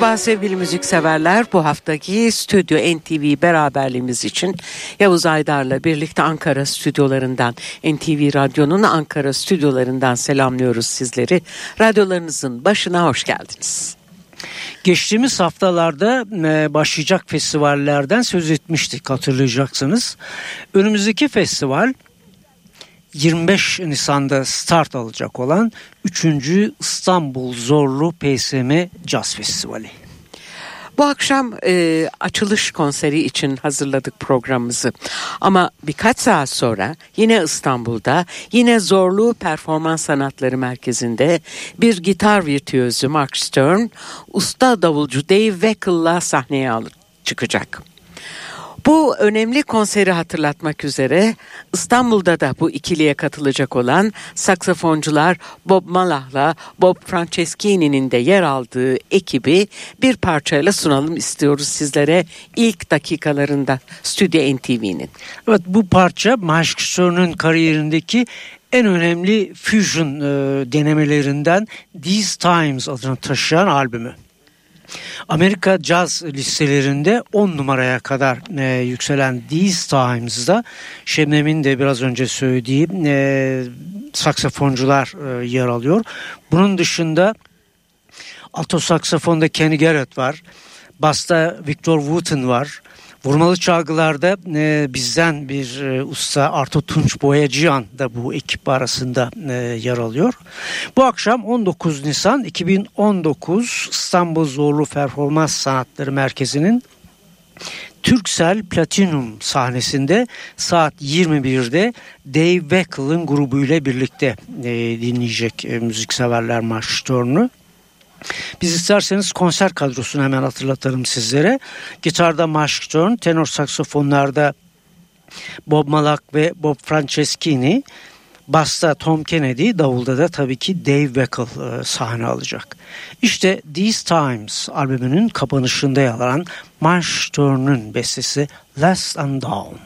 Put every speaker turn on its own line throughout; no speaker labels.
Merhaba sevgili müzikseverler. Bu haftaki Stüdyo NTV beraberliğimiz için Yavuz Aydar'la birlikte Ankara stüdyolarından, NTV Radyo'nun Ankara stüdyolarından selamlıyoruz sizleri. Radyolarınızın başına hoş geldiniz.
Geçtiğimiz haftalarda e, başlayacak festivallerden söz etmiştik hatırlayacaksınız. Önümüzdeki festival 25 Nisan'da start alacak olan 3. İstanbul Zorlu PSM Jazz Festivali.
Bu akşam e, açılış konseri için hazırladık programımızı. Ama birkaç saat sonra yine İstanbul'da yine Zorlu Performans Sanatları Merkezi'nde bir gitar virtüözü Mark Stern, usta davulcu Dave Weckel'la sahneye çıkacak. Bu önemli konseri hatırlatmak üzere İstanbul'da da bu ikiliye katılacak olan saksafoncular Bob Malah'la Bob Franceschini'nin de yer aldığı ekibi bir parçayla sunalım istiyoruz sizlere ilk dakikalarında Stüdyo NTV'nin.
Evet bu parça Mark Stern'ın kariyerindeki en önemli fusion e, denemelerinden These Times adını taşıyan albümü. Amerika caz listelerinde 10 numaraya kadar e, yükselen These Times'da Şebnem'in de biraz önce söylediği e, saksafoncular e, yer alıyor. Bunun dışında alto saksafonda Kenny Garrett var. Basta Victor Wooten var. Vurmalı çalgılarda e, bizden bir e, usta Arto Tunç Boyacıyan da bu ekip arasında e, yer alıyor. Bu akşam 19 Nisan 2019 İstanbul Zorlu Performans Sanatları Merkezi'nin Türksel Platinum sahnesinde saat 21'de Dave Weckel'ın grubuyla birlikte e, dinleyecek e, müzikseverler Marş Törn'ü. Biz isterseniz konser kadrosunu hemen hatırlatalım sizlere. Gitarda Mark Stern, tenor saksafonlarda Bob Malak ve Bob Franceschini, Basta Tom Kennedy, davulda da tabii ki Dave Weckel e, sahne alacak. İşte These Times albümünün kapanışında yer alan Mark Stern'ın bestesi Last and Down.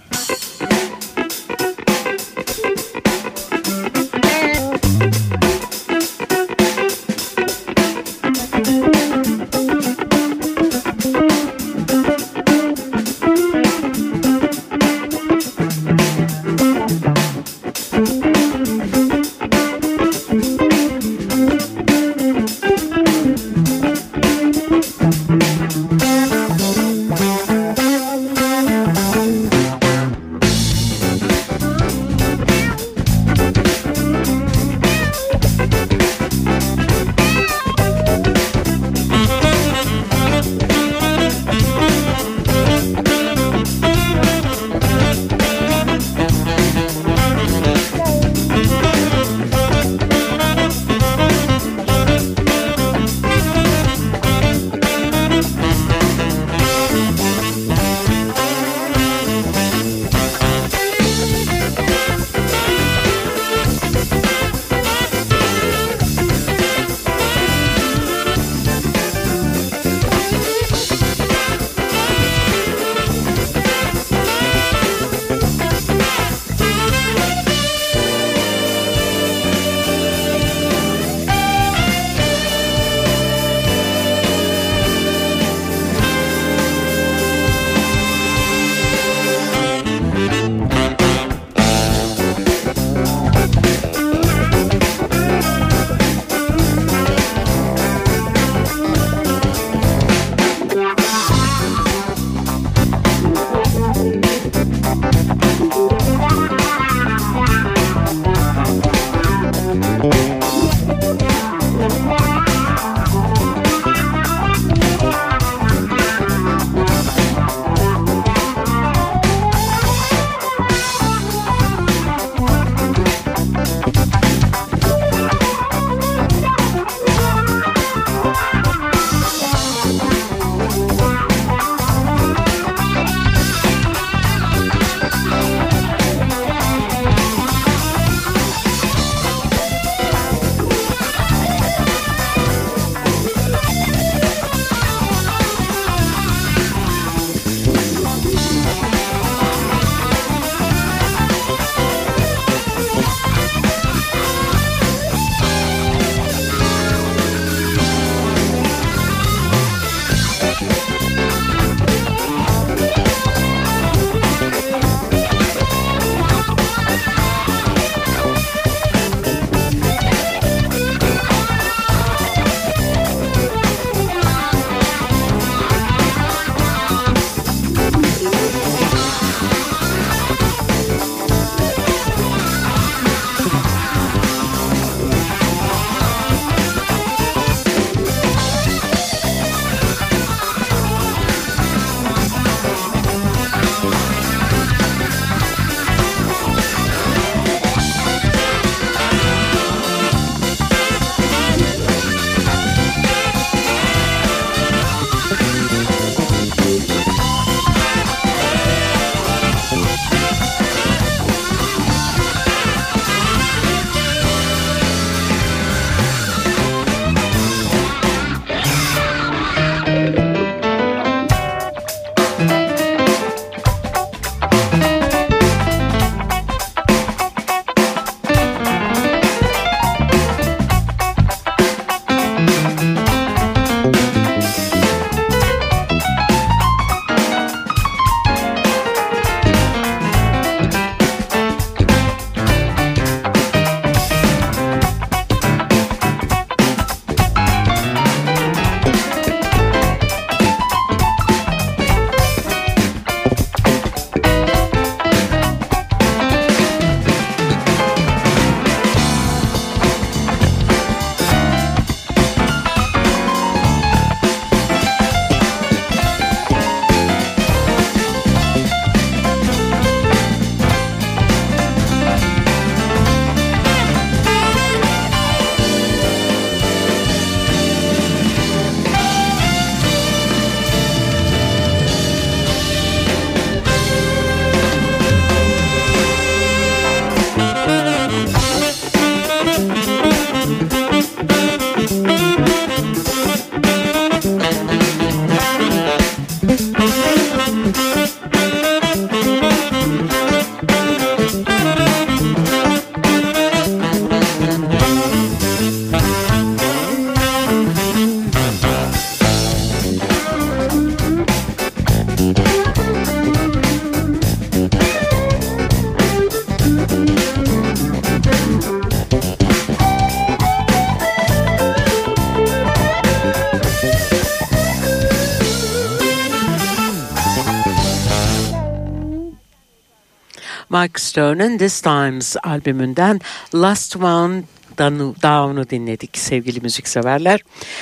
Mike Stern'ın This Times albümünden Last One Down'u dinledik sevgili müzikseverler.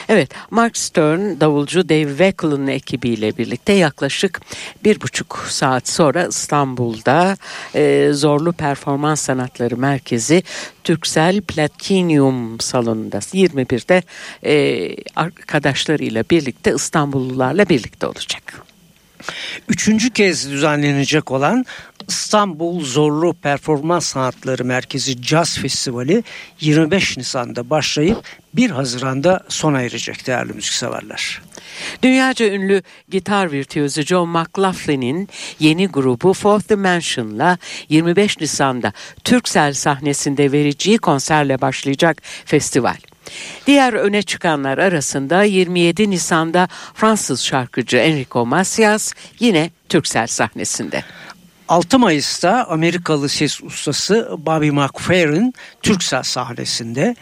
Evet Mark Stern davulcu Dave Wackel'ın ekibiyle birlikte yaklaşık bir buçuk saat sonra İstanbul'da e, Zorlu Performans Sanatları Merkezi Türksel Platinum salonunda 21'de e, arkadaşlarıyla birlikte İstanbullularla birlikte olacak.
Üçüncü kez düzenlenecek olan İstanbul Zorlu Performans Sanatları Merkezi Jazz Festivali 25 Nisan'da başlayıp 1 Haziran'da sona erecek değerli müzikseverler.
Dünyaca ünlü gitar virtüözü John McLaughlin'in yeni grubu Fourth Dimension'la 25 Nisan'da Türksel sahnesinde vereceği konserle başlayacak festival. Diğer öne çıkanlar arasında 27 Nisan'da Fransız şarkıcı Enrico Macias yine Türksel sahnesinde.
6 Mayıs'ta Amerikalı ses ustası Bobby McFerrin Türksel sahnesinde,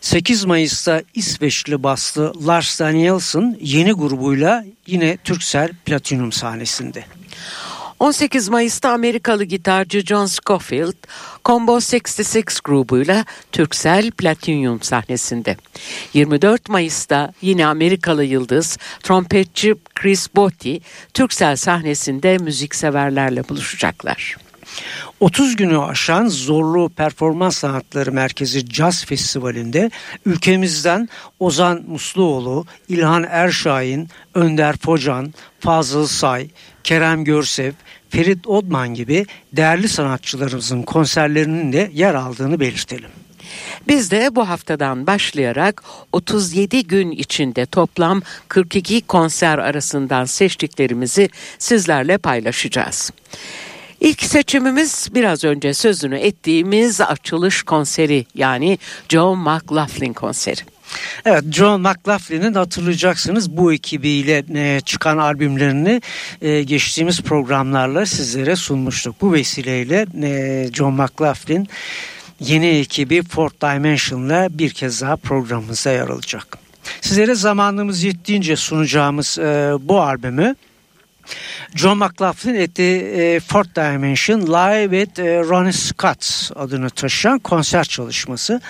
8 Mayıs'ta İsveçli baslı Lars Danielsson yeni grubuyla yine Türksel Platinum sahnesinde.
18 Mayıs'ta Amerikalı gitarcı John Scofield Combo 66 grubuyla Türksel Platinum sahnesinde. 24 Mayıs'ta yine Amerikalı yıldız trompetçi Chris Botti Türksel sahnesinde müzikseverlerle buluşacaklar.
30 günü aşan Zorlu Performans Sanatları Merkezi Jazz Festivali'nde ülkemizden Ozan Musluoğlu, İlhan Erşahin, Önder Focan, Fazıl Say, Kerem Görsev, Ferit Odman gibi değerli sanatçılarımızın konserlerinin de yer aldığını belirtelim.
Biz de bu haftadan başlayarak 37 gün içinde toplam 42 konser arasından seçtiklerimizi sizlerle paylaşacağız. İlk seçimimiz biraz önce sözünü ettiğimiz açılış konseri yani John McLaughlin konseri.
Evet John McLaughlin'in hatırlayacaksınız bu ekibiyle e, çıkan albümlerini e, geçtiğimiz programlarla sizlere sunmuştuk. Bu vesileyle e, John McLaughlin yeni ekibi Fourth Dimension'la bir kez daha programımıza yer alacak. Sizlere zamanımız yettiğince sunacağımız e, bu albümü John McLaughlin at the Fourth Dimension Live with Ronnie Scott adını taşıyan konser çalışması.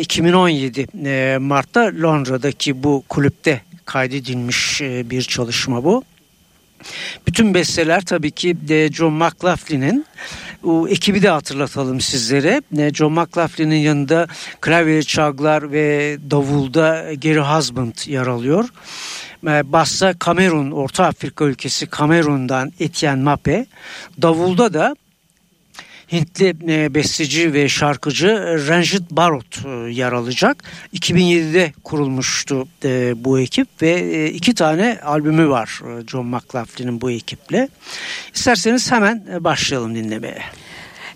2017 Mart'ta Londra'daki bu kulüpte kaydedilmiş bir çalışma bu. Bütün besteler tabii ki John McLaughlin'in o ekibi de hatırlatalım sizlere. John McLaughlin'in yanında klavye çalgılar ve davulda Gary Husband yer alıyor. Bassa Kamerun, Orta Afrika ülkesi Kamerun'dan Etienne Mape. Davulda da Hintli e, besteci ve şarkıcı Ranjit Barot e, yer alacak. 2007'de kurulmuştu e, bu ekip ve e, iki tane albümü var e, John McLaughlin'in bu ekiple. İsterseniz hemen e, başlayalım dinlemeye.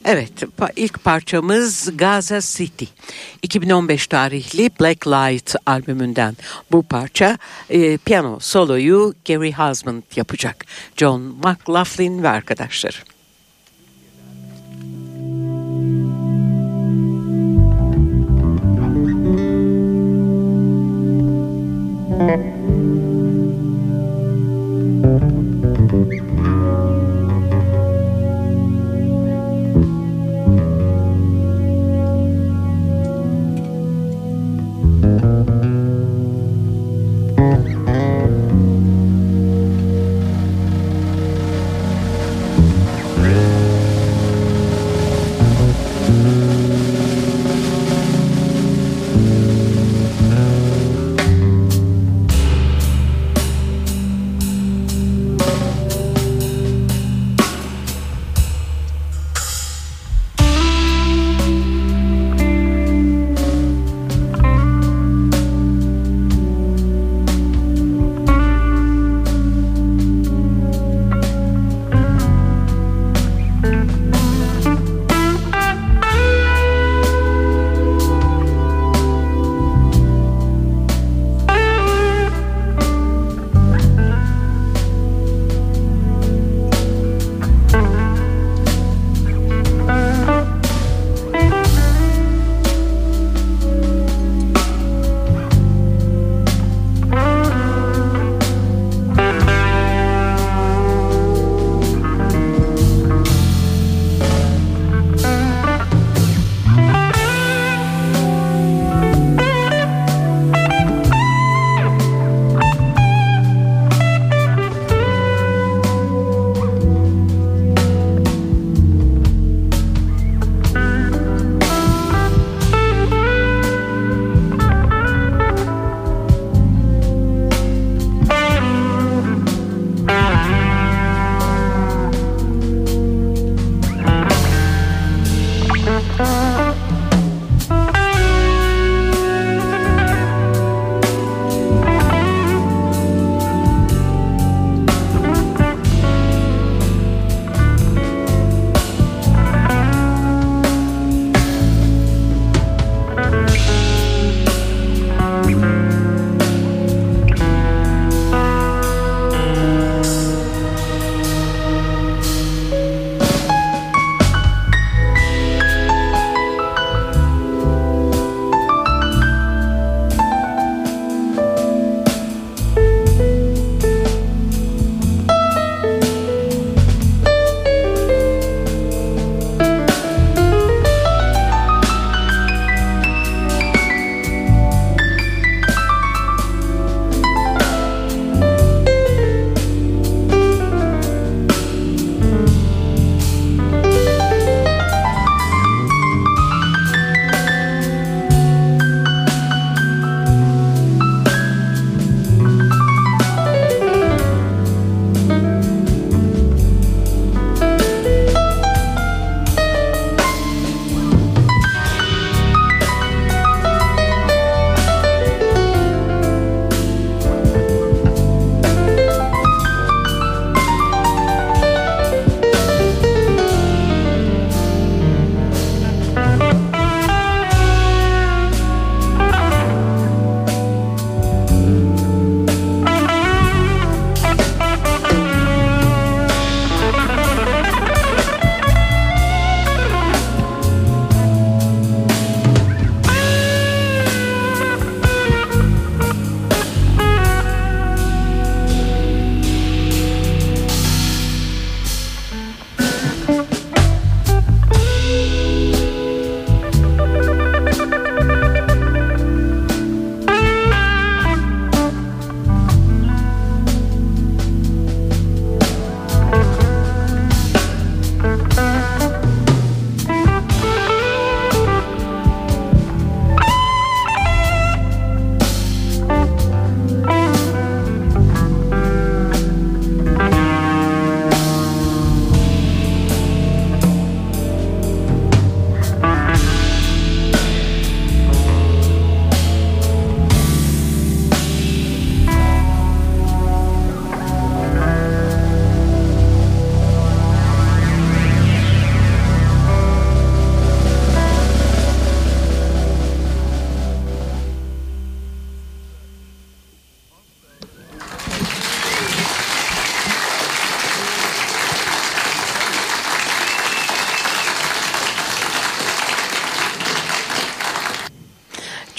Evet ilk parçamız Gaza City 2015 tarihli Black Light albümünden bu parça e, piyano soloyu Gary Husband yapacak John McLaughlin ve arkadaşları. Thank you.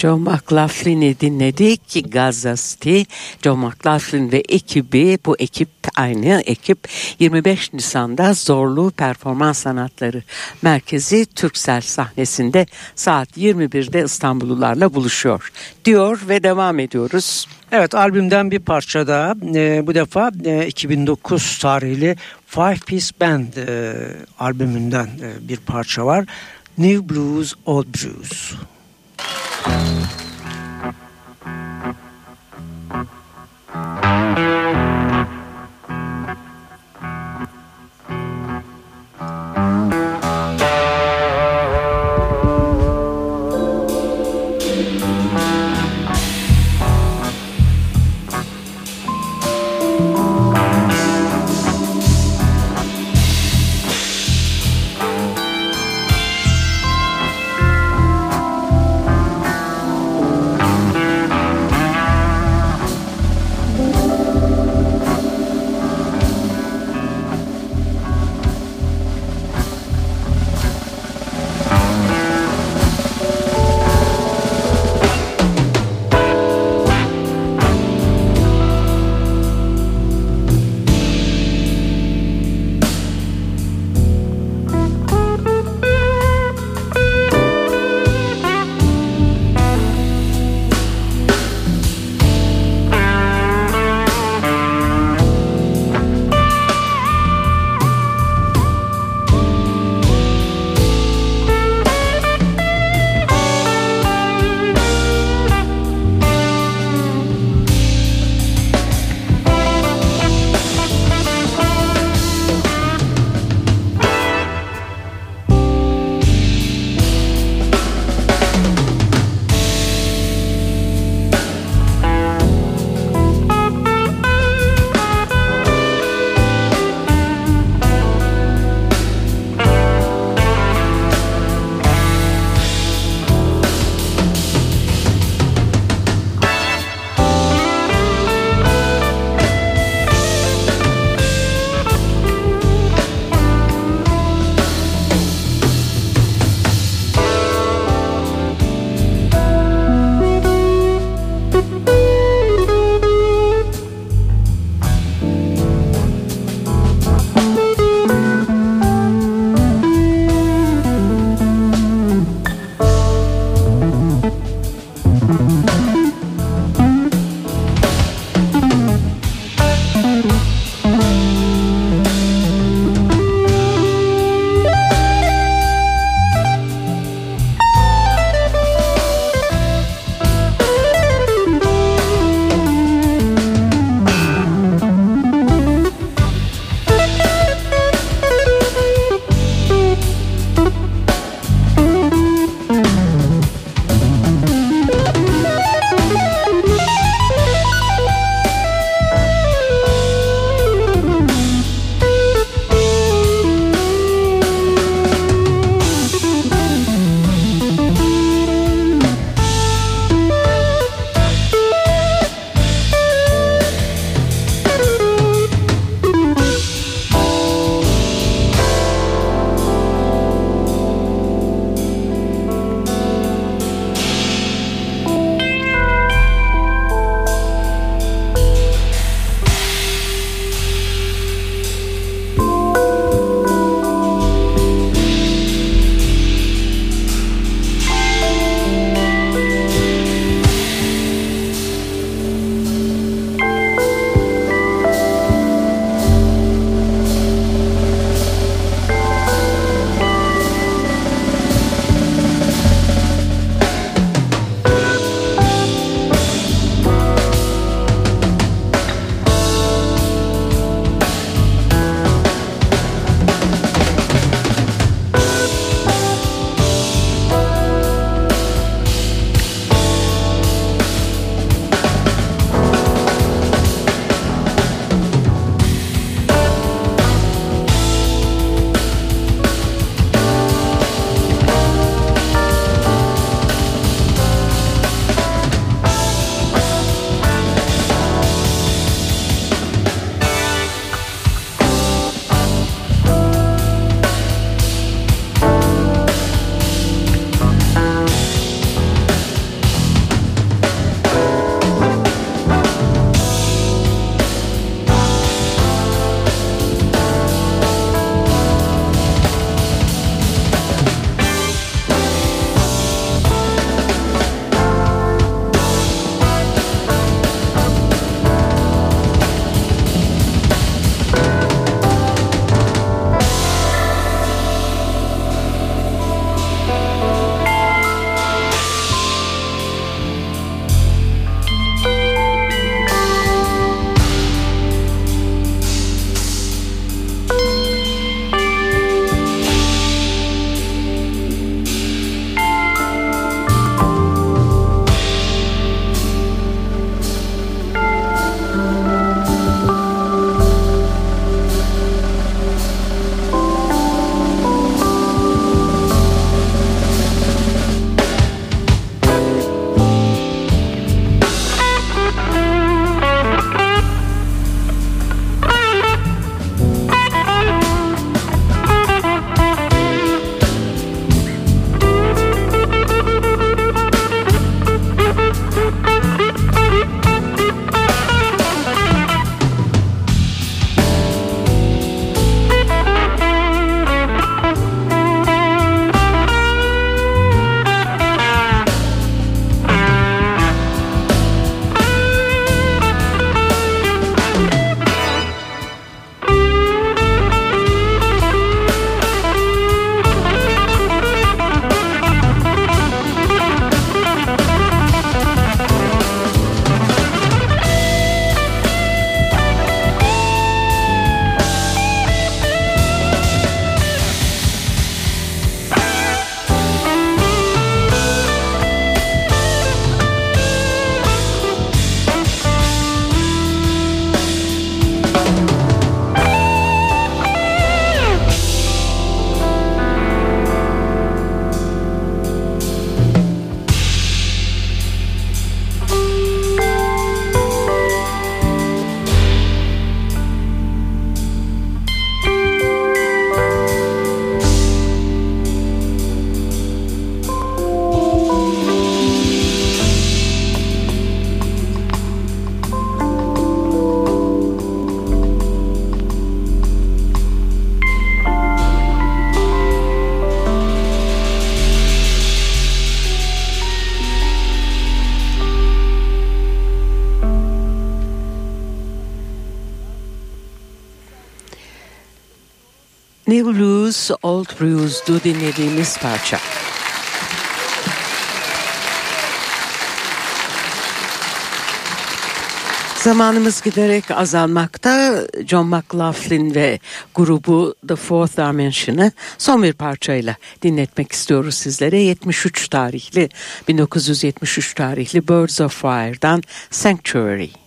John McLaughlin'i dinledik Gaza City. John McLaughlin ve ekibi bu ekip aynı ekip 25 Nisan'da Zorlu Performans Sanatları Merkezi Türksel sahnesinde saat 21'de İstanbullularla buluşuyor diyor ve devam ediyoruz.
Evet albümden bir parça daha e, bu defa e, 2009 tarihli Five Piece Band e, albümünden e, bir parça var. New Blues Old Blues.
New Blues, Old Blues'du dinlediğimiz parça. Zamanımız giderek azalmakta. John McLaughlin ve grubu The Fourth Dimension'ı son bir parçayla dinletmek istiyoruz sizlere. 73 tarihli, 1973 tarihli Birds of Fire'dan Sanctuary.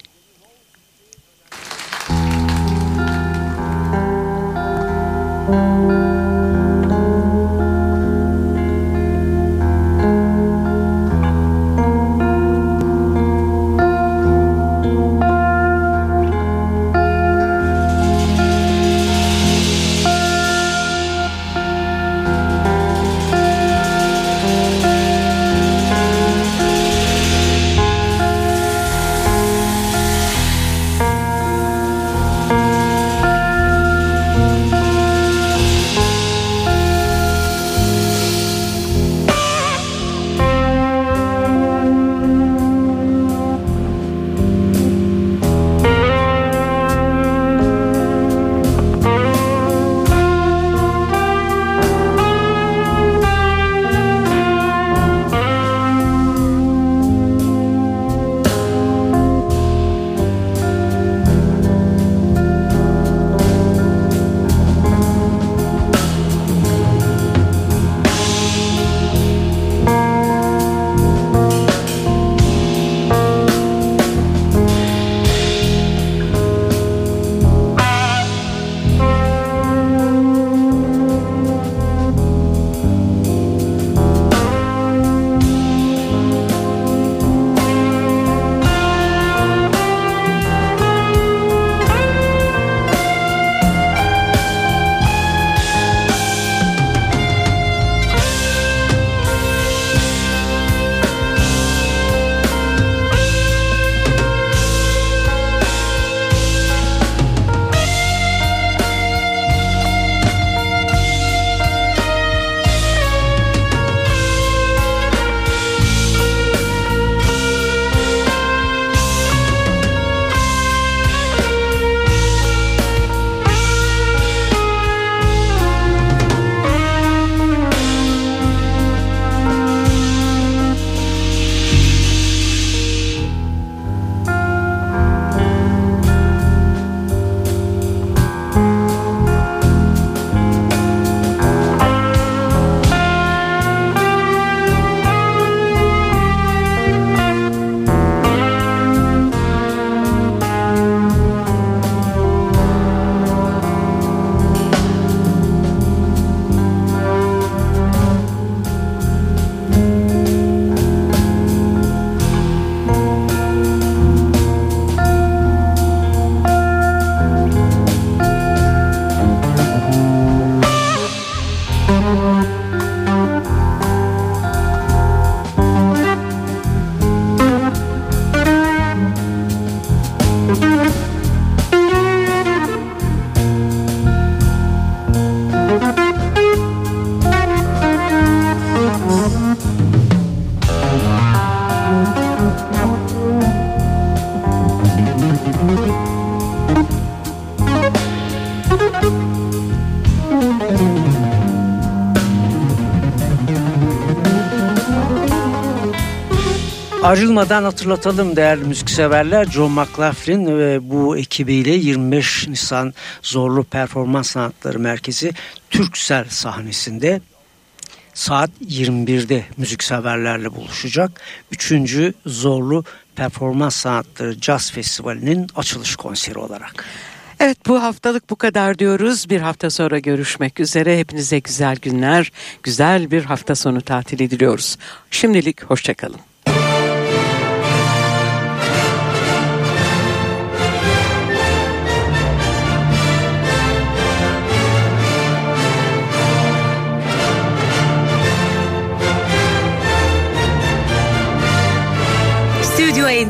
Ayrılmadan hatırlatalım değerli müzikseverler. John McLaughlin ve bu ekibiyle 25 Nisan Zorlu Performans Sanatları Merkezi Türksel sahnesinde saat 21'de müzikseverlerle buluşacak. Üçüncü Zorlu Performans Sanatları Jazz Festivali'nin açılış konseri olarak.
Evet bu haftalık bu kadar diyoruz. Bir hafta sonra görüşmek üzere. Hepinize güzel günler, güzel bir hafta sonu tatili diliyoruz. Şimdilik hoşçakalın.